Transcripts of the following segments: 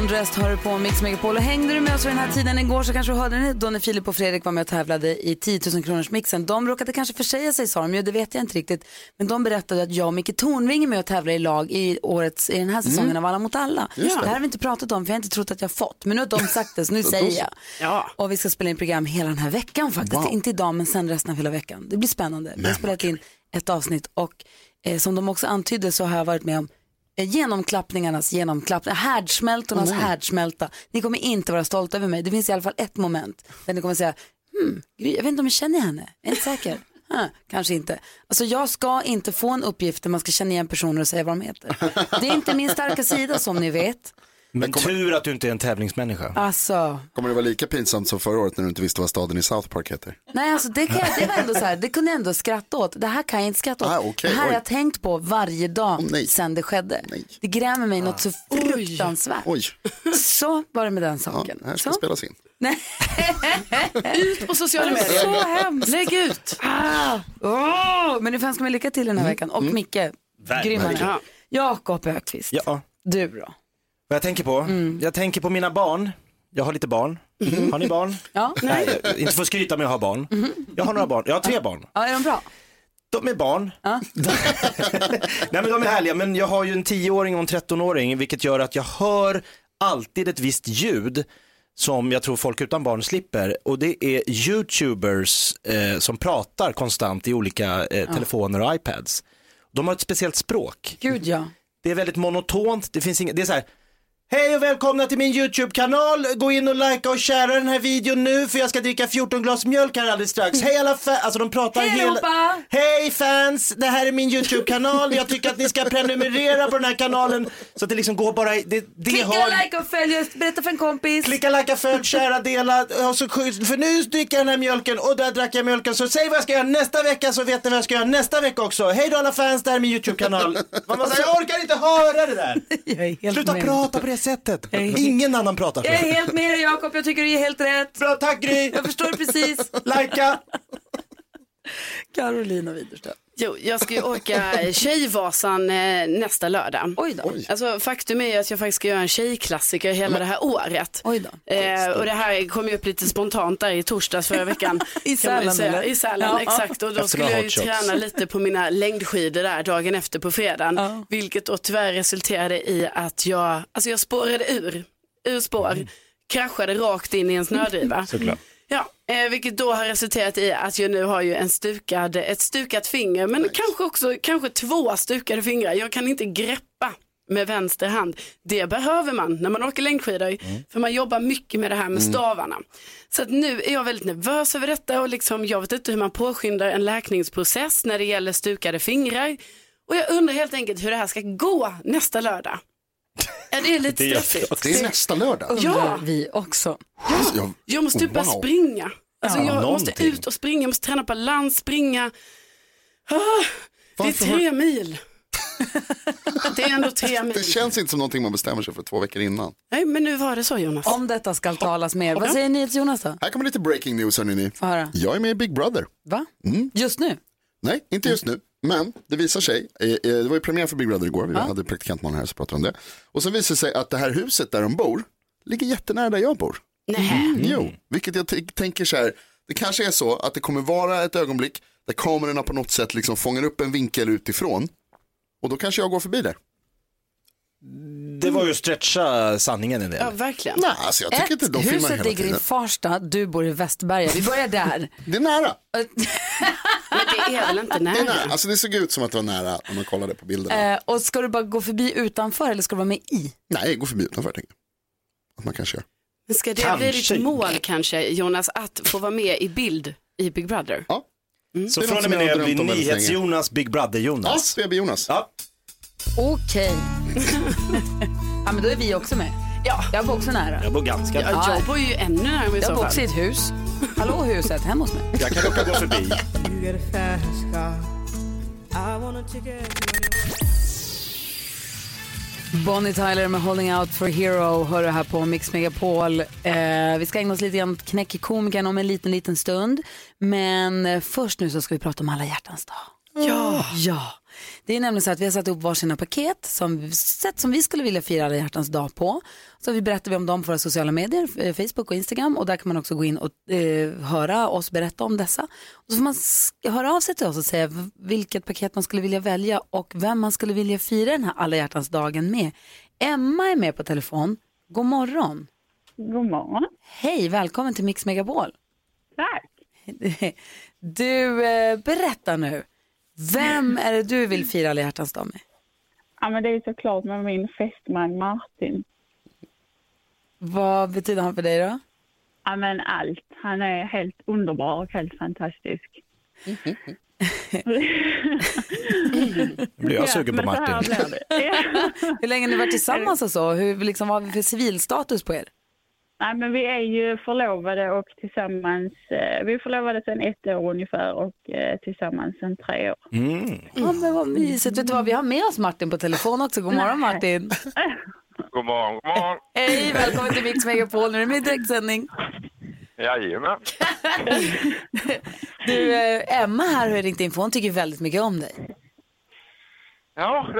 Har du på Mix Megapol och hängde du med oss vid den här tiden igår så kanske du hörde då när Filip och Fredrik var med och tävlade i 10 000 kronors mixen. De råkade kanske försäga sig sa de ju, det vet jag inte riktigt. Men de berättade att jag och Micke Tornving är med och tävlar i lag i, årets, i den här säsongen av Alla mot alla. Det. här har vi inte pratat om för jag har inte trott att jag fått. Men nu har de sagt det så nu säger jag. Ja. Och vi ska spela in program hela den här veckan faktiskt. Inte idag men sen resten av hela veckan. Det blir spännande. Vi har spelat in ett avsnitt och eh, som de också antydde så har jag varit med om genomklappningarnas genomklappning, härdsmältornas härdsmälta. Ni kommer inte vara stolta över mig. Det finns i alla fall ett moment där ni kommer säga, hmm, Gry, jag vet inte om jag känner henne, jag är inte säker. Huh, kanske inte. Alltså jag ska inte få en uppgift där man ska känna igen personer och säga vad de heter. Det är inte min starka sida som ni vet. Men tur att du inte är en tävlingsmänniska. Alltså, Kommer det vara lika pinsamt som förra året när du inte visste vad staden i South Park heter? nej alltså det, kan jag, det var ändå så här, det kunde jag ändå skratta åt. Det här kan jag inte skratta åt. Ah, okej, det här har jag tänkt på varje dag nej. sen det skedde. Nej. Det grämer mig något så fruktansvärt. Oj, Så var det med den ja, saken. det här ska så. spelas in. Nej. Ut på sociala medier. Så hemskt. Lägg ut. Ah. Oh. Men nu får jag önska mig lycka till den här veckan. Och Micke, grymmare. Ja. Jakob Ökvist, Ja, du då? Vad jag tänker på? Jag tänker på mina barn. Jag har lite barn. Har ni barn? Ja, Nej, inte för att skryta men jag har barn. Jag har några barn. Jag har tre barn. ja är de bra? De är barn. Ja. Nej men de är härliga, men jag har ju en 10-åring och en 13-åring vilket gör att jag hör alltid ett visst ljud som jag tror folk utan barn slipper och det är YouTubers eh, som pratar konstant i olika eh, telefoner och iPads. De har ett speciellt språk. Gud ja. Det är väldigt monotont, det finns inget, det är så här Hej och välkomna till min YouTube-kanal. Gå in och likea och sharea den här videon nu för jag ska dricka 14 glas mjölk här alldeles strax. Hej alla fans, alltså de pratar Hej hela... Hej fans, det här är min YouTube-kanal. Jag tycker att ni ska prenumerera på den här kanalen så att det liksom går bara det, det Klicka har... like och följ, berätta för en kompis. Klicka, likea, följ, kära, dela. Och så, för nu dricker jag den här mjölken och där drack jag mjölken. Så säg vad jag ska göra nästa vecka så vet ni vad jag ska göra nästa vecka också. Hej då alla fans, det här är min YouTube-kanal. Man bara säger, jag orkar inte höra det där. Jag är helt Sluta med. prata på det sättet. Ingen annan pratar så. Jag är helt med dig Jakob, jag tycker du är helt rätt. Bra, tack Gry. Jag förstår precis. Likea. Carolina Widerström. Jo, jag ska ju åka Tjejvasan eh, nästa lördag. Oj då. Alltså, faktum är att jag faktiskt ska göra en tjejklassiker hela det här året. Oj då. Eh, och det här kom ju upp lite spontant där i torsdags förra veckan. I Sälen, eller? I Sälen, Ja. exakt. Och då Efter skulle jag ju träna lite på mina längdskidor där dagen efter på fredagen. Ja. Vilket då tyvärr resulterade i att jag, alltså jag spårade ur, ur spår, kraschade rakt in i en snödriva. Såklart. Ja, eh, vilket då har resulterat i att jag nu har ju en stukad, ett stukat finger, men kanske också kanske två stukade fingrar. Jag kan inte greppa med vänster hand. Det behöver man när man åker längdskidor, för man jobbar mycket med det här med stavarna. Så att nu är jag väldigt nervös över detta och liksom, jag vet inte hur man påskyndar en läkningsprocess när det gäller stukade fingrar. Och jag undrar helt enkelt hur det här ska gå nästa lördag. Ja, det är lite Det stressigt. Det är nästa lördag. Undrar Ja. vi också. Jag, Jag måste typ bara Wow. springa. Alltså jag måste någonting. ut och springa, jag måste träna balans, springa. Ah, det är Varför tre mil. det är ändå tre det mil. känns inte som någonting man bestämmer sig för två veckor innan. Nej, men nu var det så Jonas. Om detta ska talas mer. Vad säger NyhetsJonas då? Här kommer lite breaking news hörni ni. Få höra. Jag är med i Big Brother. Va? Just nu? Nej, inte just nu. Men det visar sig, det var ju premiär för Big Brother igår, vi hade praktikantman här så pratade om det. Och så visar det sig att det här huset där de bor ligger jättenära där jag bor. Nej. Jo, vilket jag tänker så här, det kanske är så att det kommer vara ett ögonblick där kamerorna på något sätt liksom fångar upp en vinkel utifrån. Och då kanske jag går förbi där. Det var ju att stretcha sanningen en del. Ja, verkligen. Nej, alltså jag tycker inte Ett, de filmar huset hela ligger i. Farsta, du bor i Västberga. Vi börjar där. Det är nära. Det är väl inte Det, är nära. nära? Alltså, det såg ut som att det var nära när man kollade på bilderna. Eh, och ska du bara gå förbi utanför eller ska du vara med i? Nej, gå förbi utanför tänker jag. Att man kanske gör. Men Ska det Kanske. bli ditt mål kanske, Jonas, att få vara med i bild i Big Brother? Ja, Så Det är från och med nu blir. NyhetsJonas Big ja Brother-Jonas. BB Jonas. Ja. Okej. ja men då är vi också med. Ja. Jag bor också nära. Jag bor ganska nära. Ja, jag bor ju ännu närmare i Jag så bor också i ett hus. Hallå huset, hemma hos mig. Jag kan råka gå förbi. Bonnie Tyler med Holding Out for Hero hör du här på Mix Megapol. Eh, vi ska ägna oss lite grann åt knäckkomikern om en liten, liten stund. Men eh, först nu så ska vi prata om alla hjärtans dag. Ja. ja. Det är nämligen så att vi har satt upp varsina paket som sätt som vi skulle vilja fira alla hjärtans dag på. Så vi berättar vi om dem på våra sociala medier, eh, Facebook och Instagram och där kan man också gå in och eh, höra oss berätta om dessa. Och så får man höra av sig till oss och säga vilket paket man skulle vilja välja och vem man skulle vilja fira den här alla hjärtans dagen med. Emma är med på telefon. God morgon. God morgon. Hej, välkommen till Mix Megapol. Tack. Du, eh, berätta nu. Vem är det du vill fira alla hjärtans dag med? Ja, men det är såklart med min fästman Martin. Vad betyder han för dig då? Ja, men allt. Han är helt underbar och helt fantastisk. Nu blir jag sugen på Martin. Hur länge har ni varit tillsammans och så? Hur, liksom, vad har vi för civilstatus på er? Nej, men vi är ju förlovade och tillsammans. Eh, vi är förlovade sedan ett år ungefär och eh, tillsammans sedan tre år. Mm. Ja, men vad mysigt. Vet du vad, vi har med oss Martin på telefon också. God morgon Martin. God morgon, god morgon. Hej, välkommen till Mix Megapol. Nu är det med i direktsändning. Jajamän. Du, eh, Emma här har ringt in för hon tycker väldigt mycket om dig. Ja,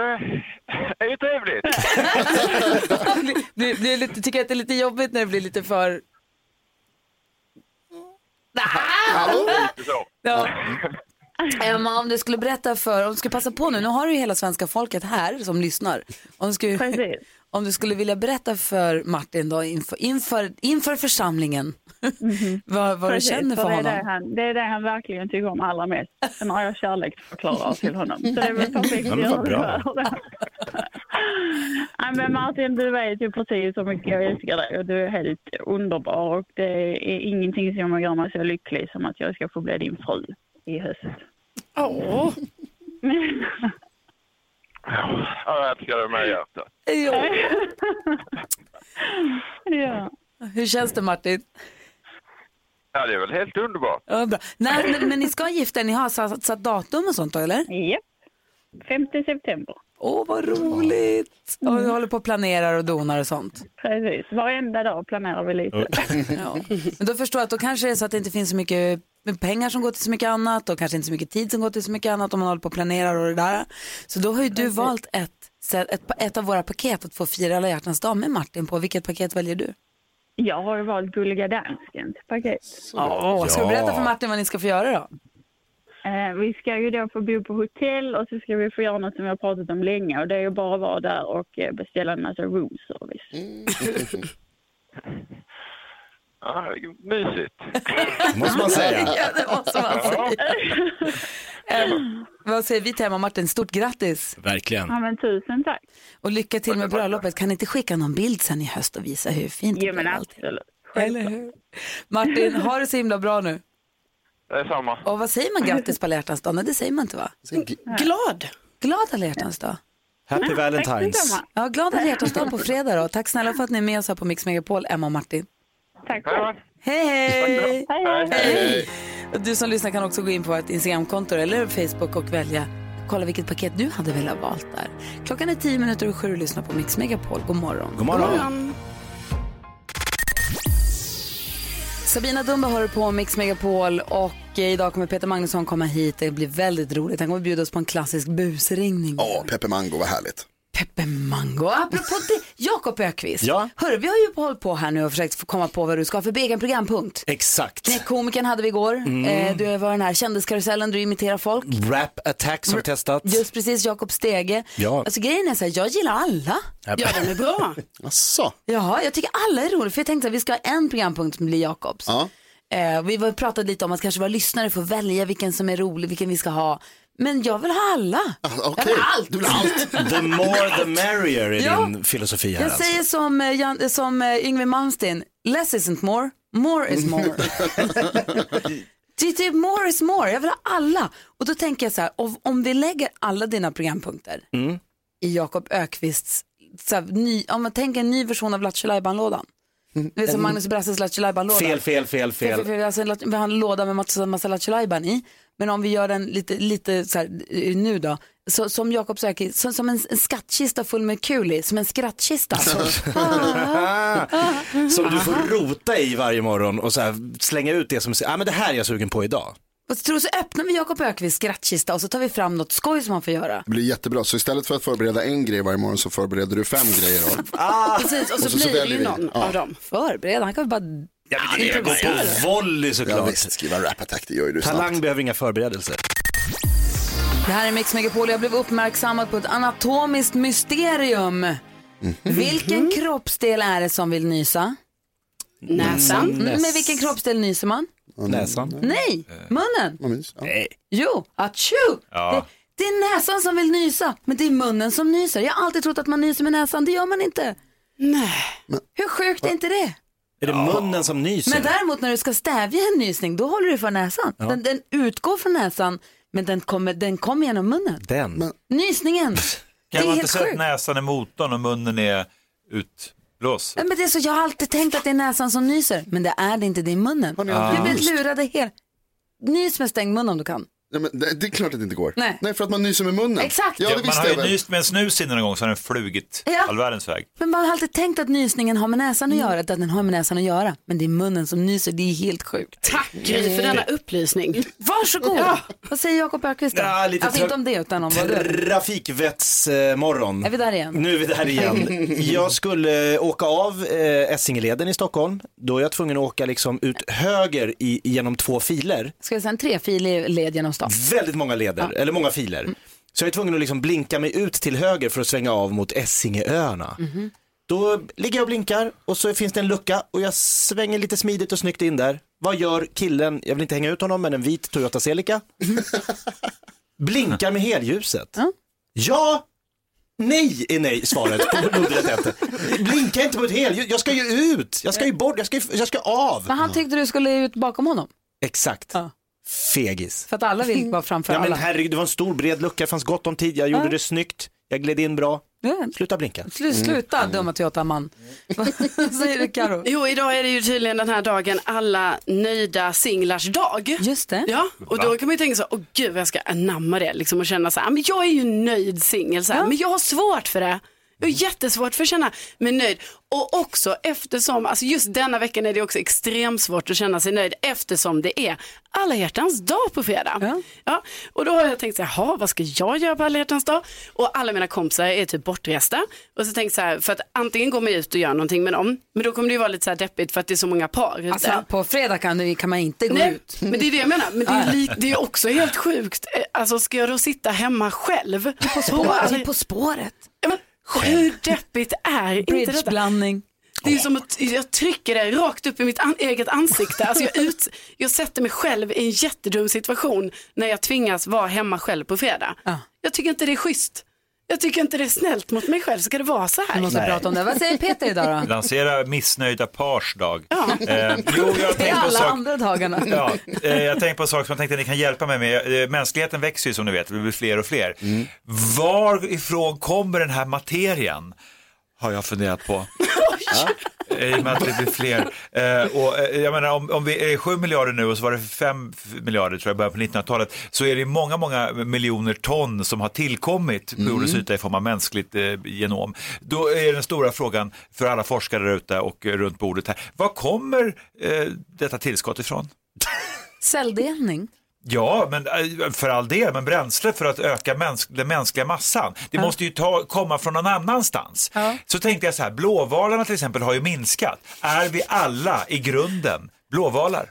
det är ju trevligt. Blir, blir lite, tycker att det är lite jobbigt när det blir lite för... Ja. Emma, om du skulle berätta för, om du skulle passa på nu, nu har du ju hela svenska folket här som lyssnar. Om du skulle, Precis. Om du skulle vilja berätta för Martin då inför, inför, inför församlingen vad, vad du Precis, känner för det är honom. Det, han, det är det han verkligen tycker om allra mest. Sen har jag kärleksförklarar till honom. Så det är väl perfekt Ja, men vad bra. det. Nej, men Martin, du vet ju precis hur mycket jag älskar dig och du är helt underbar och det är ingenting som gör mig så lycklig som att jag ska få bli din fru i höst. Åh, Ja, jag älskar det med hjärtat. Ja. ja. Hur känns det Martin? Ja, det är väl helt underbart. Ja, bra. När, men, men ni ska gifta er, ni har satt, satt datum och sånt då eller? Japp. 5 september. Åh vad roligt! Och vi håller på och planerar och donar och sånt. Precis. Varenda dag planerar vi lite. Ja. Men då förstår jag att då kanske det är så att det inte finns så mycket pengar som går till så mycket annat och kanske inte så mycket tid som går till så mycket annat om man håller på och planerar och det där. Så då har ju du valt ett, ett, ett av våra paket att få fira alla hjärtans dag med Martin på. Vilket paket väljer du? Jag har ju valt Gulliga Danskens paket. Åh, ska du berätta för Martin vad ni ska få göra då? Eh, vi ska ju då få bo på hotell och så ska vi få göra något som vi har pratat om länge och det är ju bara att vara där och eh, beställa en massa room service. Ja, mysigt. Måste man säga. Ja, det måste man säga. Em, vad säger vi till Emma och Martin? Stort grattis Verkligen. Ja men tusen tack. och lycka till med bröllopet. Kan ni inte skicka någon bild sen i höst och visa hur fint det Jo men blev allting? absolut. Eller hur? Martin, ha det så himla bra nu. Det är samma. Och vad säger man grattis på alla hjärtans dag? Nej, det säger man inte va? glad. Glad alla hjärtans dag. Happy Valentine's. detsamma. Ja, glad alla hjärtans dag på fredag då. Tack snälla för att ni är med oss här på Mix Megapol, Emma och Martin. Tack Ja, själv. Hej, hej! Du som lyssnar kan också gå in på vårt Instagramkonto eller Facebook och välja kolla vilket paket du hade velat valt där. Klockan är tio minuter och sju och lyssnar på Mix Megapol. God morgon. God morgon. Sabina Dumba har på Mix Megapol och idag kommer Peter Magnusson komma hit. Det blir väldigt roligt. Han kommer bjuda oss på en klassisk busringning. Åh, Peppe Mango, vad härligt. Peppe Mango. Apropå det, Jakob Ökvist. Ja. Hörru, vi har ju hållit på här nu och försökt få komma på vad du ska ha för egen programpunkt. Exakt. Komikern hade vi igår. Mm. Eh, du var den här kändiskarusellen, du imiterar folk. Rap attacks har vi testat. Just precis, Jakob Stege. Ja. Alltså grejen är så här, jag gillar alla. Ja, den är bra. Asså? Ja, jag tycker alla är roliga. För jag tänkte att vi ska ha en programpunkt som blir Jakobs. Ja. Eh, vi pratade lite om att kanske våra lyssnare får välja vilken som är rolig, vilken vi ska ha. Men jag vill ha alla. Jag Okej, vill ha allt. du vill ha allt. The more the merrier är Ja. din filosofi här Jag alltså. säger som, eh, Jan, som eh, Yngwie Malmsteen, less isn't more, more is more. det är typ more is more, jag vill ha alla. Och då tänker jag så här, om, om vi lägger alla dina programpunkter Mm. i Jakob Ökvists, så här, ny, om man tänker en ny version av Lattjo Lajban-lådan. Det är som Magnus Brasses Lattjo Lajban-låda. Fel, fel, fel, Fel, fel. fel, fel. Alltså, vi har en låda med massa, massa Lattjo Lajban i. Men om vi gör den lite, lite så här, eh, nu då, så, som Jakob söker, som, som en, en skattkista full med kul i, som en skrattkista. Som du får rota i varje morgon och så här, slänga ut det som säger, ah, men det här är jag sugen på idag. Och så, tror så öppnar vi Jakob Ökvists skrattkista och så tar vi fram något skoj som han får göra. Det blir jättebra. Så istället för att förbereda en grej varje morgon så förbereder du fem grejer. Då. Precis, och så, Och så- så blir det ju någon Ja. av dem. Förbereda, han kan väl bara Ja, men det går på volley Ja, såklart. visst, skriva rap-attack, det gör ju du Talang snabbt. behöver inga förberedelser. Det här är Mix Megapol jag blev uppmärksammad på ett anatomiskt mysterium. Mhm. Vilken kroppsdel är det som vill nysa? Näsan. Mm, med vilken kroppsdel nyser man? Näsan. Nej, munnen. Vad mys, ja. Nej. Jo, atjo! Det, det är näsan som vill nysa, men det är munnen som nyser. Jag har alltid trott att man nyser med näsan, det gör man inte. Nej. Hur sjukt är inte det? Är det munnen som nyser? Men däremot när du ska stävja en nysning, då håller du för näsan. Den, den utgår från näsan, men den kommer, den kommer genom munnen. Den. Nysningen, det Kan är man inte helt säga att näsan är motorn och munnen är? Ja, men det är så, jag har alltid tänkt att det är näsan som nyser, men det är det inte, det är munnen. Ni Jag nyst? lurade helt. Nys med stängd mun om du kan. Nej, men det, det är klart att det inte går. Nej. för att man nyser med munnen. Exakt. Ja, Ja, det man visste har jag ju väl. nyst med en snus innan en gång så har den flugit Ja. all världens väg. Men man har alltid tänkt att nysningen har med näsan att göra, att den har med näsan att göra. Men det är munnen som nyser, det är helt sjukt. Tack Gry för denna upplysning. Varsågod! Vad säger Jakob Öqvist då? Ja, lite alltså tra- inte om det, utan om vad du. Trafikvettsmorgon. Är vi där igen? Nu är vi där igen. Jag skulle åka av eh, Essingeleden i Stockholm. Då är jag tvungen att åka liksom ut höger i, genom två filer. Ska vi säga en trefilig led genom stan? Väldigt många leder, eller många filer. Så jag är tvungen att liksom blinka mig ut till höger för att svänga av mot Essingeöarna. Då ligger jag och blinkar och så finns det en lucka och jag svänger lite smidigt och snyggt in där. Vad gör killen, jag vill inte hänga ut honom, men en vit Toyota Celica. Blinkar med helljuset. Ja, nej är nej svaret på muddret. Blinka inte på ett helljus, jag ska ju ut, jag ska ju bort, jag ska, ju- jag ska av. Men han tyckte du skulle ut bakom honom, Exakt, Ja. Fegis. för att alla vill vara framför Ja men alla. herregud, det var en stor bred lucka, det fanns gott om tid, jag gjorde det snyggt, jag gled in bra. Ja. Sluta blinka. Slu, sluta dumma Toyota-man. Vad säger du Karo? Jo, idag är det ju tydligen den här dagen alla nöjda singlars dag. Just det. Ja, och då kan man ju tänka så, åh gud jag ska anamma det liksom och känna så här, men jag är ju nöjd singel så här, men jag har svårt för det. Jag har jättesvårt för att känna mig nöjd. Och också eftersom, alltså just denna veckan är det också extremt svårt att känna sig nöjd eftersom det är alla hjärtans dag på fredag. Ja. Ja, och då har jag tänkt så här, "Jaha, vad ska jag göra på alla hjärtans dag? Och alla mina kompisar är typ bortresta. Och så tänkte jag så här, för att antingen går man ut och gör någonting med dem, men då kommer det ju vara lite så här deppigt för att det är så många par ute. Alltså, på fredag kan, du, kan man inte gå Nej, ut. men det är det jag menar. Men det är, li- det är också helt sjukt. Eh, Alltså ska jag då sitta hemma själv? På Spår, på spåret. Hur deppigt är inte detta? Bridgeblandning. Det är som att jag trycker det rakt upp i mitt an- eget ansikte. Alltså jag, ut, jag sätter mig själv i en jättedum situation när jag tvingas vara hemma själv på fredag. Ja. Jag tycker inte det är schysst. Jag tycker inte det är snällt mot mig själv. Ska det vara så Vi här? måste prata om det. Vad säger Peter idag då? Lansera missnöjda pars dag. Eh, jo, jag Det är alla sak. andra dagarna. Ja, eh, jag tänkte på en sak som jag tänkte att ni kan hjälpa mig med. Eh, Mänskligheten växer ju som ni vet, vi blir fler och fler. Varifrån kommer den här materian? Har jag funderat på. Ja, I och med att vi blir fler. Eh, och, eh, jag menar, om, om vi är 7 miljarder nu och så var det 5 miljarder tror jag början på 1900-talet så är det många, många miljoner ton som har tillkommit på jordens yta i form av mänskligt eh, genom. Då är den stora frågan för alla forskare där ute och eh, runt bordet här, var kommer eh, detta tillskott ifrån? Celldelning. Ja, men eh, för all del, men bränsle för att öka mäns den mänskliga massan, det måste ju ta, komma från någon annanstans. Så tänkte jag så här, blåvalarna till exempel har ju minskat. Är vi alla i grunden blåvalar?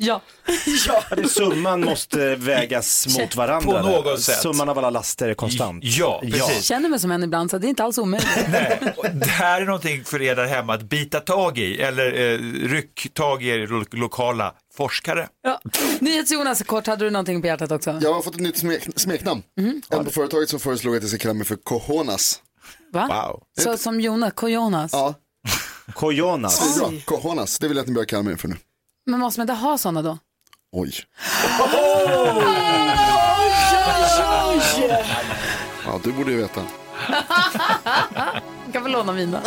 Ja. ja. Det, summan måste vägas mot varandra. På där. något sätt. Summan av alla laster är konstant. Ja, precis. Känner mig som en ibland så det är inte alls omöjligt. Det här är någonting för er där hemma att bita tag i eller eh, ryck tag i er lo- lokala forskare. Ja. NyhetsJonas, kort, hade du någonting på hjärtat också? Jag har fått ett nytt smek smeknamn. En på företaget som föreslog att jag ska kalla mig för Cojonas. Va? Wow. Så som Jonas, Kojonas. Ja, Kojonas. det är bra. Cojonas, det vill jag att ni börjar kalla mig för nu. Men måste man inte ha sådana då? Oj. Ja, du borde ju veta. kan få låna mina.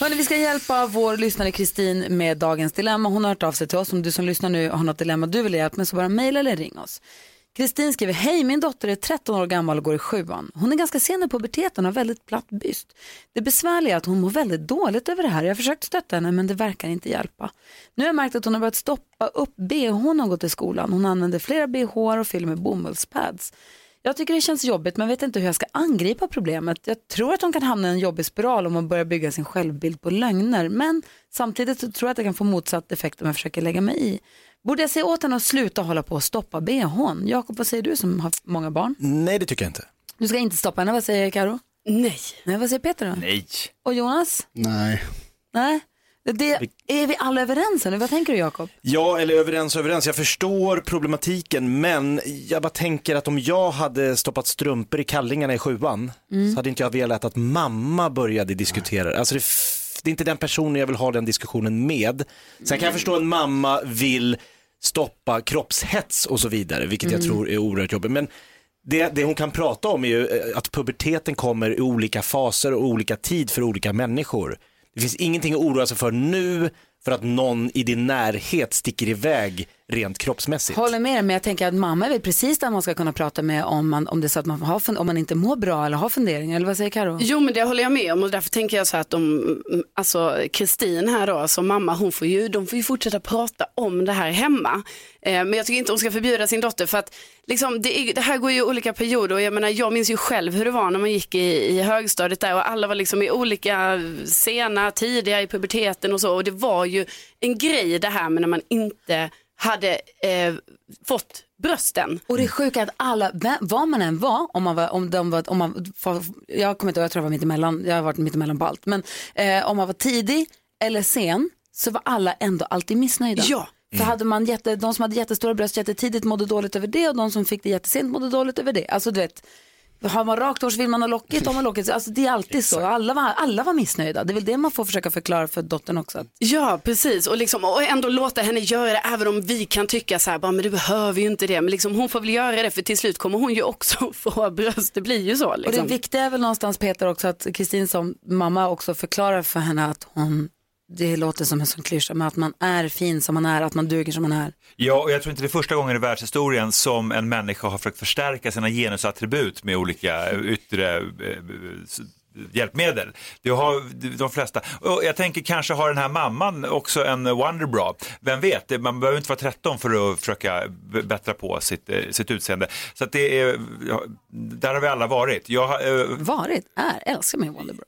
Hörrni, vi ska hjälpa vår lyssnare Kristin med dagens dilemma. Hon har hört av sig till oss. Om du som lyssnar nu har något dilemma du vill ha hjälp med så bara mejla eller ring oss. Kristin skriver, hej min dotter är 13 år gammal och går i sjuan. Hon är ganska sen i puberteten och har väldigt platt byst. Det besvärliga är att hon mår väldigt dåligt över det här. Jag har försökt stötta henne men det verkar inte hjälpa. Nu har jag märkt att hon har börjat stoppa upp bh hon gått till skolan. Hon använder flera bh och fyller med bomullspads. Jag tycker det känns jobbigt men vet inte hur jag ska angripa problemet. Jag tror att hon kan hamna i en jobbig spiral om hon börjar bygga sin självbild på lögner. Men samtidigt så tror jag att det kan få motsatt effekt om jag försöker lägga mig i. Borde jag säga åt henne att sluta hålla på och stoppa bhn? Jakob, vad säger du som har många barn? Nej, det tycker jag inte. Du ska inte stoppa henne, vad säger Karo? Nej. Nej, vad säger Peter då? Nej. Och Jonas? Nej. Nej? Det, är vi alla överens eller vad tänker du Jakob? Ja, eller överens och överens. Jag förstår problematiken, men jag bara tänker att om jag hade stoppat strumpor i kallingarna i sjuan, Mm. så hade inte jag velat att mamma började diskutera det. Alltså det, det är inte den personen jag vill ha den diskussionen med. Sen kan jag förstå att en mamma vill stoppa kroppshets och så vidare, vilket jag Mm. tror är oerhört jobbigt. Men det, det hon kan prata om är ju eh, att puberteten kommer i olika faser och olika tid för olika människor. Det finns ingenting att oroa sig för nu för att någon i din närhet sticker iväg rent kroppsmässigt. Håller med dig, men jag tänker att mamma är väl precis där man ska kunna prata med om, man, om det är så att man, har, om man inte mår bra eller har funderingar. Eller vad säger Karo? Jo men det håller jag med om och därför tänker jag så här att de, alltså Kristin här då som mamma, hon får ju, de får ju fortsätta prata om det här hemma. Eh, men jag tycker inte hon ska förbjuda sin dotter för att liksom, det, är, det här går ju i olika perioder och jag menar jag minns ju själv hur det var när man gick i, i högstadiet där och alla var liksom i olika sena, tidiga i puberteten och så och det var ju en grej det här med när man inte hade eh, fått brösten. Och det är sjuka att alla, var man än var, om man var, om de var, om man, jag kommer inte jag tror jag var mittemellan, jag har varit mittemellan på allt, men eh, om man var tidig eller sen så var alla ändå alltid missnöjda. Ja. För hade man jätte, de som hade jättestora bröst jättetidigt mådde dåligt över det och de som fick det jättesent mådde dåligt över det. Alltså du vet, har man rakt hår så vill man ha lockigt, har man lockigt, alltså det är alltid så. Alla var, alla var missnöjda, det är väl det man får försöka förklara för dottern också. Ja, precis. Och, liksom, och ändå låta henne göra det, även om vi kan tycka så här, bara, men du behöver ju inte det. Men liksom, hon får väl göra det, för till slut kommer hon ju också få bröst. Det blir ju så. Och Liksom. det viktiga är väl någonstans Peter också att Kristin som mamma också förklarar för henne att hon, det låter som en sån klyscha, men att man är fin som man är, att man duger som man är. Ja, och jag tror inte det är första gången i världshistorien som en människa har försökt förstärka sina genusattribut med olika yttre eh, hjälpmedel. Det har de flesta. Och jag tänker kanske har den här mamman också en Wonderbra. Vem vet, man behöver inte vara 13 för att försöka bättra på sitt, eh, sitt utseende. Så att det är, där har vi alla varit. Jag, eh, Varit, är, älskar min Wonderbra.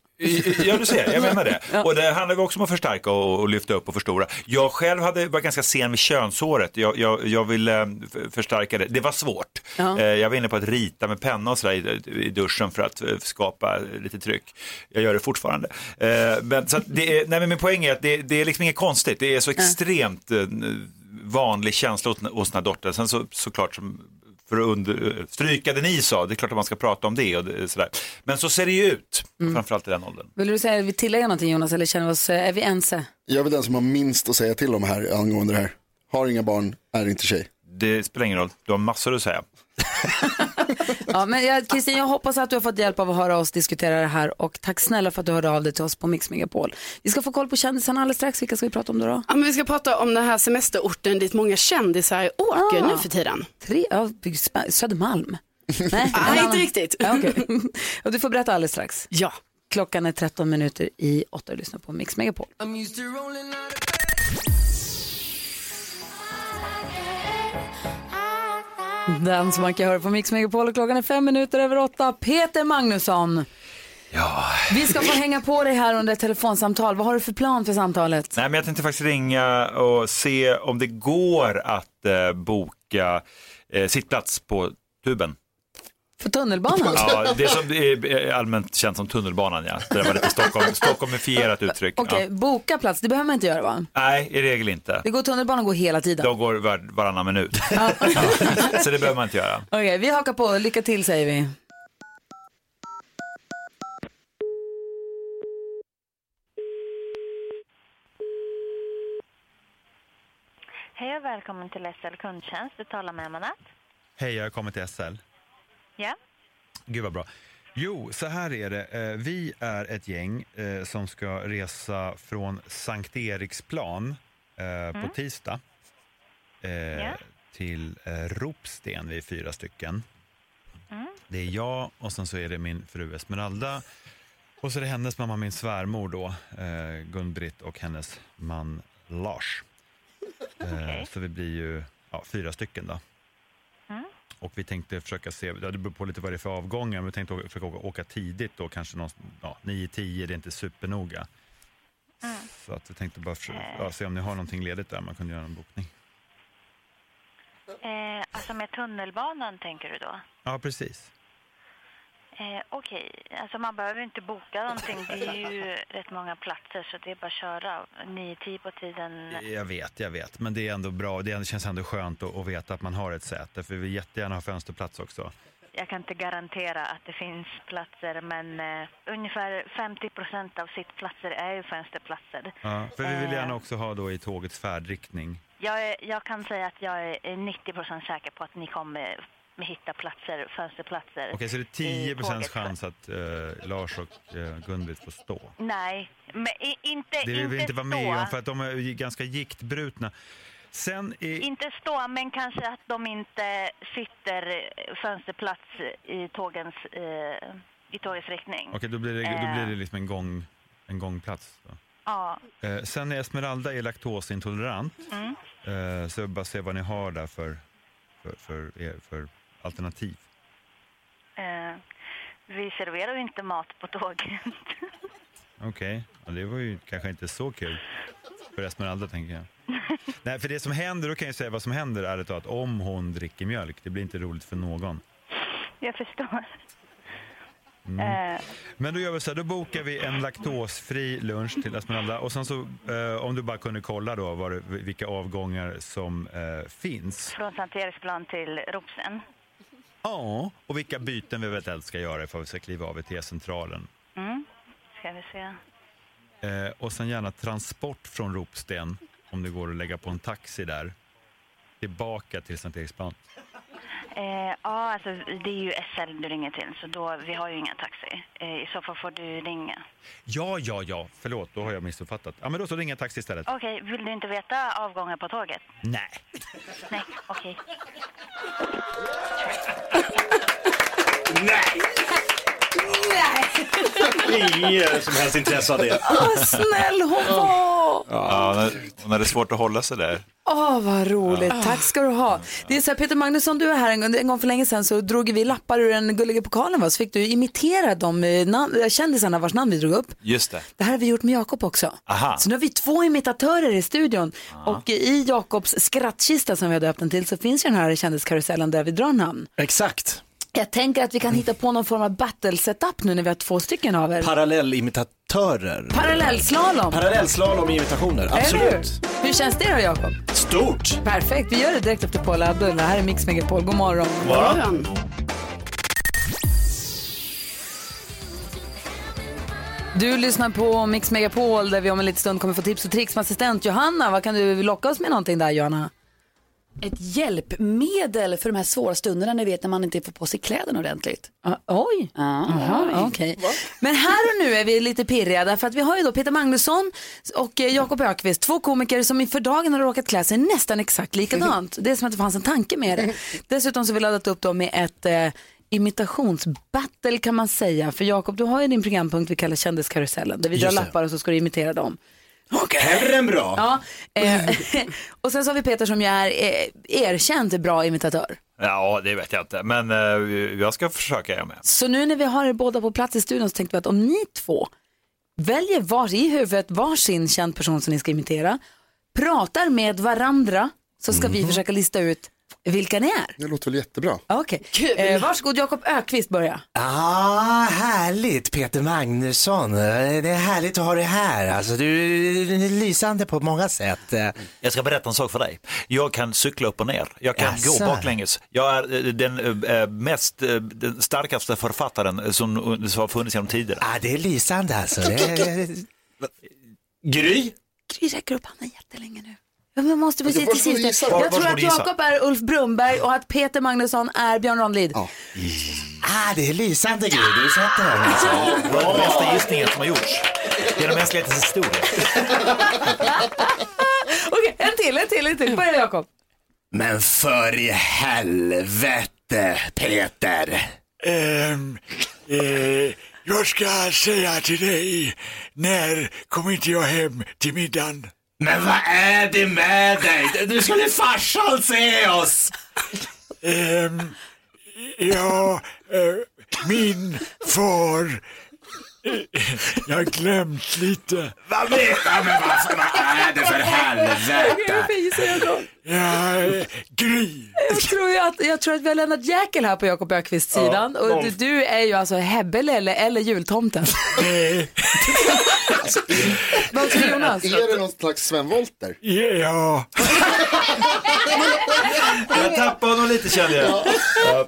Ja, du ser, jag menar det. Och det handlar också om att förstärka och, och lyfta upp och förstora. Jag själv hade var ganska sen med könshåret. Jag, jag, jag ville eh, förstärka det. Det var svårt. Ja. Eh, Jag var inne på att rita med penna och sådär i, i duschen för att eh, skapa lite tryck. Jag gör det fortfarande. Men, så det är, nej, men min poäng är att det, det är liksom inget konstigt. Det är så extremt vanlig känsla hos den här dottern. Sen så, såklart som för att under, stryka det ni sa, det är klart att man ska prata om det och det, sådär. Men så ser det ju ut, Mm. framförallt i den åldern. Vill du säga, vi tillägga någonting Jonas eller känner vi oss, är vi ense? Jag är den som har minst att säga till om här angående det här. Har inga barn, är inte tjej. Det spelar ingen roll, du har massor att säga. Ja, men jag, Kristin, jag hoppas att du har fått hjälp av att höra oss diskutera det här och tack snälla för att du hörde av dig till oss på Mix Megapol. Vi ska få koll på kändisarna alldeles strax. Vilka ska vi prata om då? då? Ja, men vi ska prata om den här semesterorten dit många kändisar åker Ah. nu för tiden. Tre, ja, Södermalm. Nej, en inte riktigt. Ja, okej. och du får berätta alldeles strax. Ja. Klockan är 13 minuter i 8 och lyssnar på Mix Megapol. Den som man kan höra på Mix Megapol och klockan är fem minuter över åtta. Peter Magnusson, Ja. Vi ska få hänga på dig här under ett telefonsamtal. Vad har du för plan för samtalet? Nej, men jag tänkte faktiskt ringa och se om det går att eh, boka eh, sittplats på tuben. För tunnelbanan? Ja, det som är allmänt känt som tunnelbanan, ja. Det var lite Stockholm, Stockholmifierat uttryck. Okej, Ja. boka plats, det behöver man inte göra va? Nej, i regel inte. Det går tunnelbanan går hela tiden. De går var, varannan minut. Ja. Så det behöver man inte göra. Okej, vi hakar på. Lycka till säger vi. Hej och välkommen till SL Kundtjänst. Du talar med Amanat. Hej, jag har kommit till SL. Ja. Gud vad bra. Jo, så här är det. Eh, Vi är ett gäng eh, som ska resa från Sankt Eriksplan eh, på tisdag eh, till Ropsten. Vi är fyra stycken. Det är jag och sen så är det min fru Esmeralda. Och så är det hennes mamma, min svärmor då, Gun-Britt och hennes man Lars. Eh, Så vi blir ju ja, fyra stycken då. Och vi tänkte försöka se, det beror på lite vad det är för avgångar, men vi tänkte försöka åka, åka tidigt då, kanske någon, ja, 9-10, det är inte supernoga. Så att vi tänkte bara försöka, ja, se om ni har någonting ledigt där, man kunde göra en bokning. Eh, alltså med tunnelbanan tänker du då? Ja, precis. Eh, Okej, alltså man behöver inte boka någonting. Det är ju rätt många platser så det är bara att köra. 9-10 på tiden. Jag vet, jag vet, men det är ändå bra, det känns ändå skönt att, att veta att man har ett säte, för vi vill jättegärna ha fönsterplats också. Jag kan inte garantera att det finns platser men eh, ungefär 50 procent av sittplatser är ju fönsterplatser. Ja, för vi vill Eh. gärna också ha då i tågets färdriktning. Jag, är, jag kan säga att jag är 90 procent säker på att ni kommer hitta platser, fönsterplatser. Okej, så det är 10 i tåget. chans att eh, Lars och eh, Gun-Britt får stå? Nej, men i, inte Det vill vi inte vara med om för att de är ganska giktbrutna. Sen är... Inte stå, men kanske att de inte sitter eh, fönsterplats i tågens, eh, i tågets riktning. Okej, då blir det, då Eh. blir det liksom en, gång, en gångplats. Då. Ja. Eh, sen är Esmeralda är laktosintolerant. Mm. Eh, så jag bara se vad ni har där för, för, för, er, för alternativ. Eh, vi serverar ju inte mat på tåget. Okej, ja, det var ju kanske inte så kul för Esmeralda tänker jag. Nej, för det som händer, då kan jag säga vad som händer är det att om hon dricker mjölk, det blir inte roligt för någon. Jag förstår. Mm. Eh, Men då gör vi så här, då bokar vi en laktosfri lunch till Esmeralda och sen så eh, om du bara kunde kolla då det, vilka avgångar som eh, finns. från Sankt Eriksplan till Ropsen. Ja, och vilka byten vi eventuellt ska göra ifall vi ska kliva av i T-centralen. Mm. Ska vi se. Eh, och sen gärna transport från Ropsten, om det går att lägga på en taxi där, tillbaka till Sankt Eriksplan. Eh, ja, alltså det är ju SL du ringer till, så då, vi har ju ingen taxi. Eh, I så fall får du ringa. Ja, ja, ja, förlåt, då har jag missuppfattat. Ja, men då så ringer jag taxi istället. Okej, vill du inte veta avgångar på tåget? Nej. Nej, okej. Nej! Inget som helst intresse av det. Vad snäll hon var! Ja, hon hade- hon hade svårt att hålla sig där. Åh, vad roligt. Tack ska du ha. Det är så här, Peter Magnusson, du är här en gång, en gång för länge sedan så drog vi lappar ur den gulliga pokalen va? så fick du imitera de eh, nam- kändisarna vars namn vi drog upp. Just det. Det här har vi gjort med Jakob också. Aha. Så nu har vi två imitatörer i studion. Och i Jakobs skrattkista som vi har döpt den till så finns ju den här kändiskarusellen där vi drar namn. Exakt. Jag tänker att vi kan hitta på någon form av battle setup nu när vi har två stycken av er. Parallellimitatörer. Parallellslalom. Parallellslalom imitationer, Eller absolut. hur? Hur känns det då Jakob? Stort. Perfekt, vi gör det direkt efter Paula Abdul. Det här är Mix Megapol. God morgon. morgon. Du lyssnar på Mix Megapol där vi om en liten stund kommer få tips och tricks med assistent Johanna. Vad kan du locka oss med någonting där Johanna? Ett hjälpmedel för de här svåra stunderna ni vet när man inte får på sig kläderna ordentligt. Ah, oj, Jaha, okej. Men här och nu är vi lite pirriga därför att vi har ju då Peter Magnusson och eh, Jakob Ökvist, två komiker som inför dagen har råkat klä sig nästan exakt likadant. Det är som att det fanns en tanke med det. Dessutom så har vi laddat upp då med ett eh, imitationsbattle kan man säga. För Jakob, du har ju din programpunkt vi kallar Kändiskarusellen där vi drar lappar och så ska du imitera dem. Hellre än bra. Ja, eh, och sen så har vi Peter som ju är eh, erkänt bra imitatör. Ja, det vet jag inte, men eh, jag ska försöka jag med. Så nu när vi har er båda på plats i studion så tänkte vi att om ni två väljer var, i huvudet varsin känd person som ni ska imitera, pratar med varandra så ska vi försöka lista ut vilka ni är. Det låter väl jättebra. Okej, eh, varsågod Jakob Ökvist börja. Ah, härligt Peter Magnusson. Det är härligt att ha dig här. Alltså, du är lysande på många sätt. Jag ska berätta en sak för dig. Jag kan cykla upp och ner. Jag kan Jaså? gå baklänges. Jag är eh, den eh, mest, eh, den starkaste författaren som, som har funnits genom tiderna. Ah, det är lysande alltså. Det är... Gry? Gry räcker upp handen jättelänge nu. Ja, men Jag måste precis Jag till sist. Jag Var- tror att gissa. Jakob är Ulf Brumberg och att Peter Magnusson är Björn Ranelid. Ah, det är lysande Gry. Du sätter den alltså. Det var den bästa gissningen som har gjorts genom mänsklighetens historia. Okej, en till, en till, en till. Börja Jakob. Men för i helvete Peter. Ehm, eh, jag ska säga till dig, när kommer inte jag hem till middagen? Men vad är det med dig? Du skulle farsan se oss. Ehm, ja, eh, min far. Jag har glömt lite. Vad menar men vad, vad är det för helvete? Ja, Gry. Jag tror, att, jag tror att vi har lämnat Jäkel här på Jakob Ökvists sidan Ja, och du, du är ju alltså Hebbele eller, eller jultomten. Vad tror Jonas? Är det någon slags Sven Wollter? Ja. Jag tappade honom lite kände jag.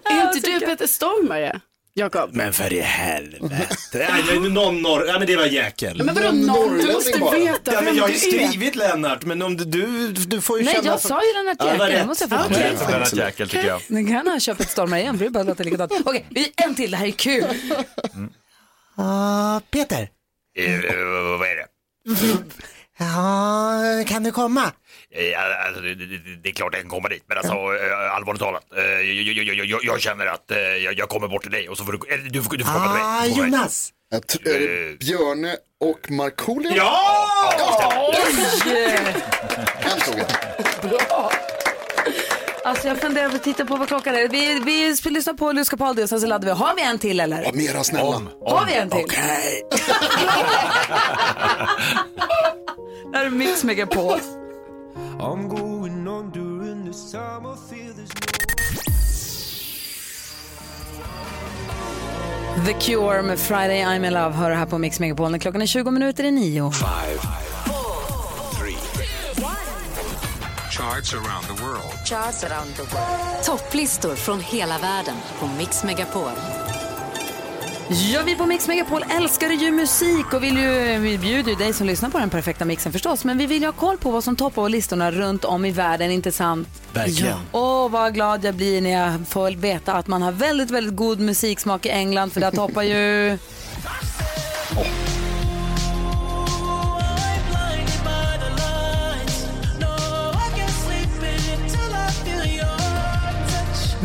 Är inte du Peter Stormare, Jakob? Men för i helvete. Nej, det är någon norr... Ja, men det var jäkel. Men vadå någon? Du måste veta Ja, men jag har ju är. skrivit Lennart, men om du, du, du får ju Nej, känna... jag för- sa ju Lennart Ja, Jäkel. rätt. Det måste jag få Ja, som för. Lennart Jäkel tycker jag. Nu kan han köpa ett stormar igen för det är bara låta likadant. Okej, vi en till. Det här är kul. Ja, Peter. Eh, vad är det? Ja, kan du komma? Eh, Alltså, det, det, det är klart jag kan komma dit, men alltså eh, allvarligt talat. eh, Jag, jag, jag, jag, jag känner att jag, jag kommer bort till dig och så får du, eller, du, får, du får komma till mig. Ah, Du får komma till mig. Jonas. Jag tr- är det Björne och Markoolio? Ja! En fråga. Bra. Alltså jag funderar på att titta på vad klockan är. Vi, vi ska lyssna på Luska Paldi och sen så laddar vi. Har vi en till eller? Ja, mera snälla. Har vi en till? Okej. Det här är Mix Megapol. I'm going on during this time I feel there's The Cure med Friday I'm in Love hör här på Mix Megapol. när Klockan är 20 minuter i nio. Five, charts around the world. Charts around the world. Topplistor från hela världen på Mix Megapol. Ja, vi på Mix Megapol älskar ju musik och vill ju, vi bjuder ju dig som lyssnar på den perfekta mixen förstås. Men vi vill ju ha koll på vad som toppar listorna runt om i världen, inte sant? Verkligen. Åh, vad glad jag blir när jag får veta att man har väldigt, väldigt god musiksmak i England för där toppar ju...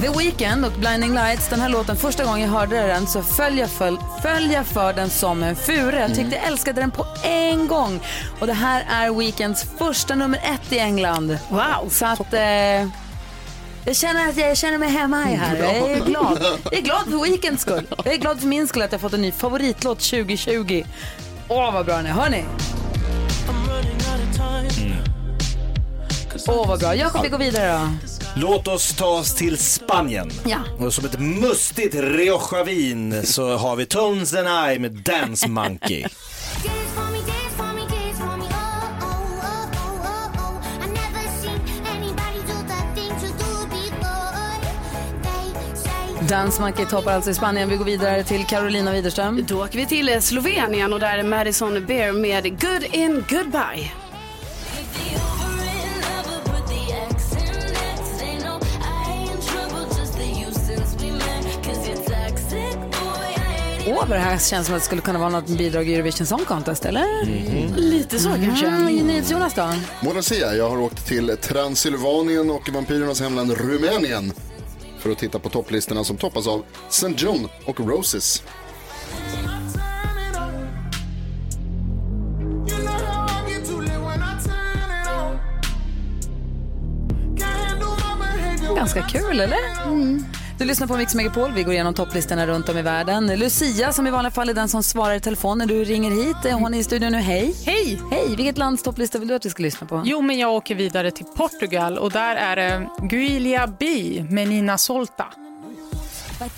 The Weeknd och Blinding Lights, den här låten, första gången jag hörde den så föll jag för, föll jag för den som en fura. Jag tyckte jag älskade den på en gång. Och det här är Weekends första nummer ett i England. Wow! Så att... Eh, jag känner att jag känner mig hemma i här. Jag är glad. Jag är glad för Weekends skull. Jag är glad för min skull att jag fått en ny favoritlåt 2020. Åh, vad bra den är. Hör ni? Åh, vad bra. Jakob, vi går vidare då. Låt oss ta oss till Spanien. Ja. Och som ett mustigt Rioja-vin så har vi Tones and I med Dance Monkey. Dance Monkey toppar alltså i Spanien. Vi går vidare till Carolina Widerström. Då åker vi till Slovenien och där är Madison Beer med Good in Goodbye. Vad det här känns som att det skulle kunna vara något bidrag i Eurovision Song Contest, eller? Lite så kanske. Mm, NyhetsJonas då? Mona Sia, jag har åkt till Transylvanien och vampyrernas hemland Rumänien för att titta på topplistorna som toppas av St. John och Roses. ganska kul, eller? Du lyssnar på Mix Megapol. Vi går igenom topplistorna runt om i världen. Lucia, som i vanliga fall är den som svarar i telefon när du ringer hit. Hon är i studion nu. Hej! Hej! Hej! Vilket lands topplista vill du att vi ska lyssna på? Jo, men jag åker vidare till Portugal och där är det Guilia B med Nina Solta. Vai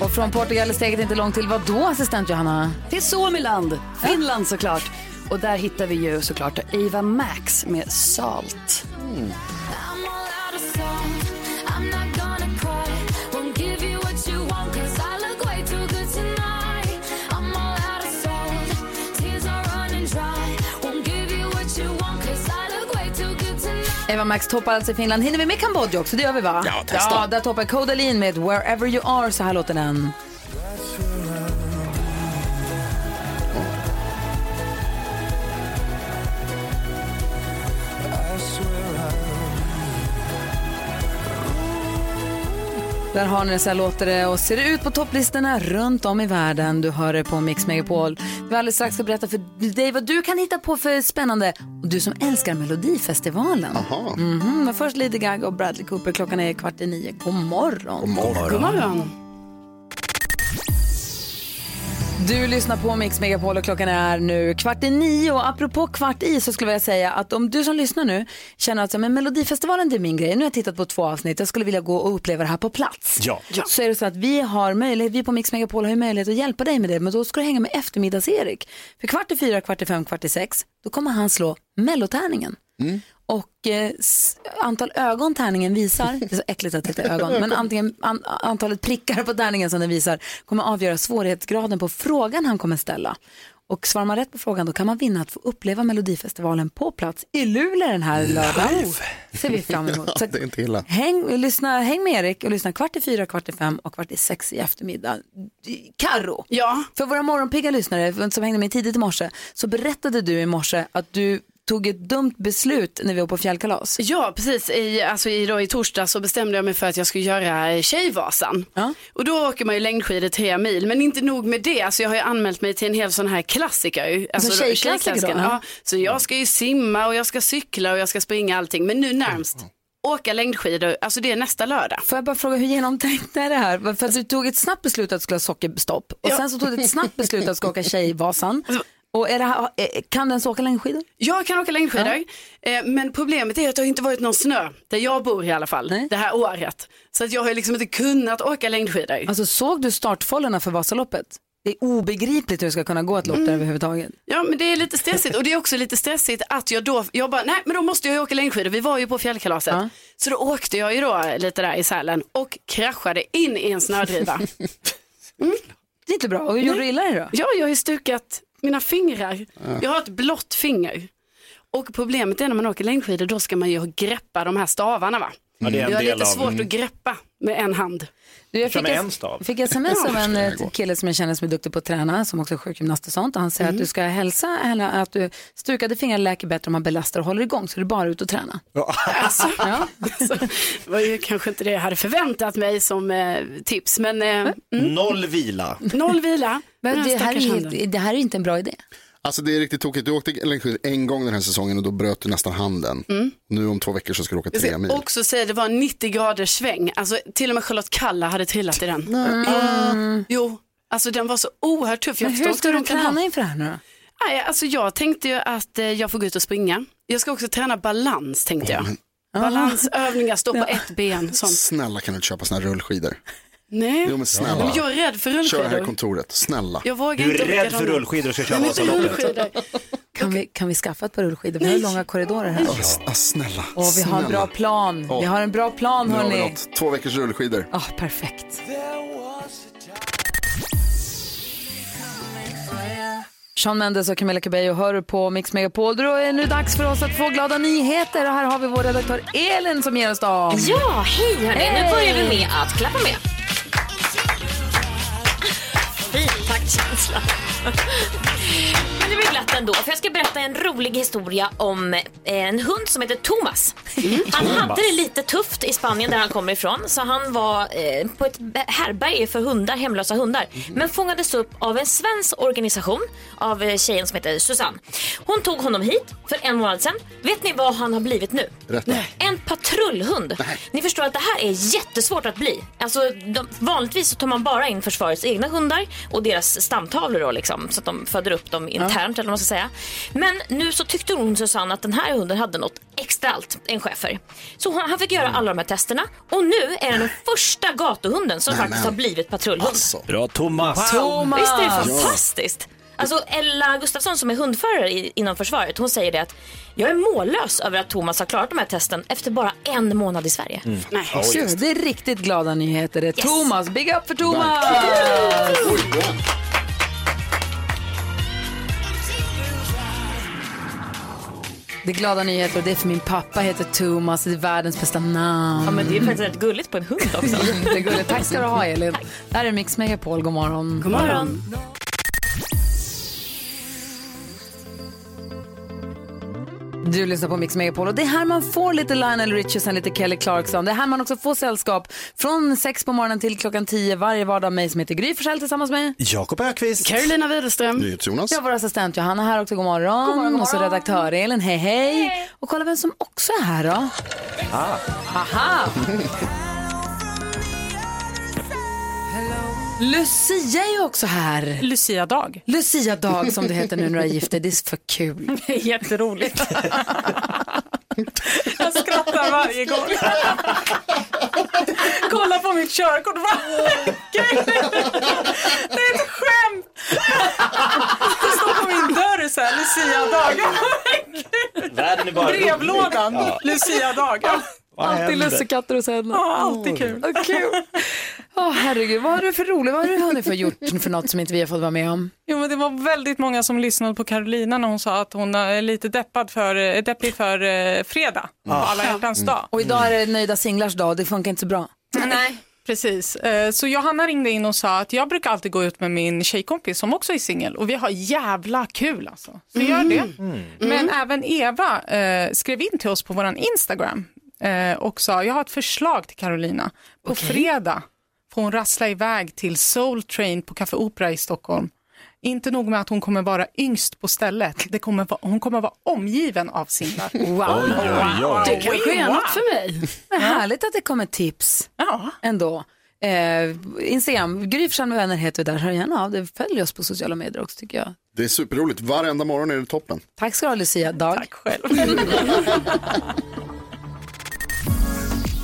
Och från Portugal är steget inte långt till vad då, assistent Johanna? Till Suomiland, Finland såklart. Och där hittar vi ju såklart Ava Max med Salt. I'm Eva Max toppar alltså i Finland. Hinner vi med Kambodja också? Det gör vi va? Ja, testa. Ja, där toppar Kodalin med Wherever You Are. Så här låter den. Där har ni det, så här låter det och ser det ut på topplistorna runt om i världen. Du hör det på Mix Megapol. Vi alldeles strax ska berätta för dig vad du kan hitta på för spännande. Och du som älskar Melodifestivalen. Mhm, Men först Lady Gaga och Bradley Cooper. Klockan är kvart i nio. God morgon. God morgon. God morgon. Du lyssnar på Mix Megapol och klockan är nu kvart i nio. Och apropå kvart i så skulle jag säga att om du som lyssnar nu känner att så, men Melodifestivalen det är min grej. Nu har jag tittat på två avsnitt. Jag skulle vilja gå och uppleva det här på plats. Ja. Så är det så att vi har möjlighet, vi på Mix Megapol har ju möjlighet att hjälpa dig med det. Men då ska du hänga med eftermiddags-Erik. För kvart i fyra, kvart i fem, kvart i sex, då kommer han slå mellotärningen. Och eh, antal ögon tärningen visar, det är så äckligt att det heter ögon, men antingen, an, antalet prickar på tärningen som den visar kommer avgöra svårighetsgraden på frågan han kommer ställa. Och svarar man rätt på frågan då kan man vinna att få uppleva Melodifestivalen på plats i Luleå den här lördagen. ser vi fram emot. Så Det är inte illa. Häng, lyssna, häng med Erik och lyssna kvart i fyra, kvart i fem och kvart i sex i eftermiddag. Karo, Ja. för våra morgonpigga lyssnare som hängde med tidigt i morse så berättade du i morse att du tog ett dumt beslut när vi var på fjällkalas. Ja, precis. I, alltså i, då, I torsdag så bestämde jag mig för att jag skulle göra Tjejvasan. Och då åker man ju längdskidor tre mil, men inte nog med det. Alltså jag har ju anmält mig till en hel sån här klassiker. Alltså, Alltså tjejklassiker då? Ja. Så jag ska ju simma och jag ska cykla och jag ska springa allting. Men nu närmst, åka längdskidor, alltså det är nästa lördag. Får jag bara fråga hur genomtänkt är det här? För att du tog ett snabbt beslut att du skulle ha sockerstopp och sen så tog du ett snabbt beslut att du ska åka Tjejvasan. Och det eh, kan du ens åka längdskidor? Jag kan åka längdskidor, eh, men problemet är att det har inte varit någon snö, där jag bor i alla fall, det här året. Så att jag har liksom inte kunnat åka längdskidor. Alltså såg du startfållorna för Vasaloppet? Det är obegripligt hur det ska kunna gå ett lopp där överhuvudtaget. Ja men det är lite stressigt och det är också lite stressigt att jag då, jag bara, nej men då måste jag åka längdskidor, vi var ju på fjällkalaset. Så då åkte jag ju då lite där i Sälen och kraschade in i en snödriva. Det är inte bra, och hur gjorde du illa dig då? Ja, jag har ju stukat mina fingrar. Jag har ett blått finger. Och problemet är när man åker längdskidor, då ska man ju greppa de här stavarna va? Ja, det är en jag har lite svårt mm. att greppa med en hand. Du, jag fick, en stav. fick sms av Ja. en eh, kille som jag känner som är duktig på att träna, som också är sjukgymnast och sånt. Och han säger att du ska hälsa eller att du stukade fingrar läker bättre om man belastar och håller igång, så det är bara ut och träna. Alltså, alltså, det var ju kanske inte det jag hade förväntat mig som eh, tips, men eh, mm, Noll vila. noll vila. Men det här, är det här är inte en bra idé. Alltså det är riktigt tokigt. Du åkte längdskidor en gång den här säsongen och då bröt du nästan handen. Mm. Nu om två veckor så ska du åka Jag tre ska mil. också säga det var 90 graders sväng. Alltså, till och med Charlotte Kalla hade trillat i den. Mm. Jo, alltså den var så oerhört tuff. Jag Men hur inte ska du träna inför det här nu då? Nej, alltså jag tänkte ju att eh, jag får gå ut och springa. Jag ska också träna balans tänkte jag. Balansövningar, stå på ett ben. Sånt. Snälla kan du inte köpa här rullskidor? Nej, Jo men snälla. men jag är rädd för Kör här i rullskidor. kontoret, snälla. Jag vågar Du inte är åka rädd för rullskidor och ska köra inte Vasaloppet. rullskidor. Kan vi, kan vi skaffa ett par rullskidor? Vi har långa korridorer här. S- ah, snälla. Och vi har en bra plan. Vi har en bra plan Nu har vi hörni. något. Två veckors rullskidor. Ja, perfekt. Sean Mendes och Camilla Cabello hör på Mix Megapol. Då är det nu dags för oss att få glada nyheter. Och här har vi vår redaktör Elin som ger oss dem. Ja, hej hörni. Hej! Nu börjar vi med att klappa med. Fin taktkänsla. Men det blir glatt ändå. För jag ska berätta en rolig historia om eh, en hund som heter Thomas. Han Thomas. hade det lite tufft i Spanien där han kommer ifrån. Så han var eh, på ett härberge för hundar, hemlösa hundar. Men fångades upp av en svensk organisation av eh, tjejen som heter Susanne. Hon tog honom hit för en månad sedan. Vet ni vad han har blivit nu? Berätta. En patrullhund. Ni förstår att det här är jättesvårt att bli. Alltså, de, vanligtvis så tar man bara in försvarets egna hundar och deras stamtavlor då, liksom, så att de föder upp dem internt eller vad man ska säga. Men nu så tyckte hon Susanne att den här hunden hade något extra allt, en schäfer. Så hon, han fick göra alla de här testerna och nu är den den första gatuhunden som Nej, faktiskt men. har blivit patrullhund. Bra Thomas. Thomas! Visst är det Ja. fantastiskt? Alltså Ella Gustafsson som är hundförare i, inom försvaret, hon säger det att jag är mållös över att Thomas har klarat de här testen efter bara en månad i Sverige. Nej. Gud, det är riktigt glada nyheter. Det är Thomas, big up för Thomas! Det är glada nyheter och det är för min pappa heter Thomas, det är världens bästa namn. Ja, men det är faktiskt rätt gulligt på en hund också. Jättegulligt. Tack ska du ha Elin. Det här är Mix Megapol, god morgon. God morgon. Du lyssnar på Mix Megapol och det är här man får lite Lionel Richie och lite Kelly Clarkson. Det är här man också får sällskap från sex på morgonen till klockan tio varje vardag. Mig som heter Gry Forssell tillsammans med Jakob Ökvist. Carolina Widerström. Jonas. Jag vår assistent Johanna här också. God morgon. God morgon, god Och så redaktör Elin. Hej, hej. Och kolla vem som också är här då. Ah. Aha. Lucia är ju också här. Lucia-dag. Lucia-dag som det heter nu när du är gift dig. Det är för kul. Jätteroligt. Jag skrattar varje gång. Kolla på mitt körkort det är ett skämt. Det står på min dörr så här, Lucia-dag. Världen är bara Brevlådan, Ja. Lucia-dag. Vad Alltid lussekatter hos henne. Ja, alltid kul. Åh herregud, vad har du för roligt, vad har du hunnit för gjort för något som inte vi har fått vara med om? Jo, men det var väldigt många som lyssnade på Carolina när hon sa att hon är lite deppad för, eh, deppig för eh, fredag, på alla hjärtans dag. Och idag är det nöjda singlars dag, det funkar inte så bra. Nej, precis. Eh, Så Johanna ringde in och sa att jag brukar alltid gå ut med min tjejkompis som också är singel och vi har jävla kul alltså. Så gör det. Men även Eva eh, skrev in till oss på våran Instagram eh, och sa jag har ett förslag till Carolina. På fredag får hon rassla iväg till Soul Train på Café Opera i Stockholm. Inte nog med att hon kommer vara yngst på stället, det kommer vara, hon kommer vara omgiven av singlar. Wow. Oj, oj, oj. Det kanske är något för mig. Vad härligt att det kommer tips Ja. ändå. Eh, Instagram, Gry med vänner heter vi där. Hör gärna av dig. Följ oss på sociala medier också tycker jag. Det är superroligt. Varenda morgon är det toppen. Tack ska du ha Lucia. Dag. Tack själv.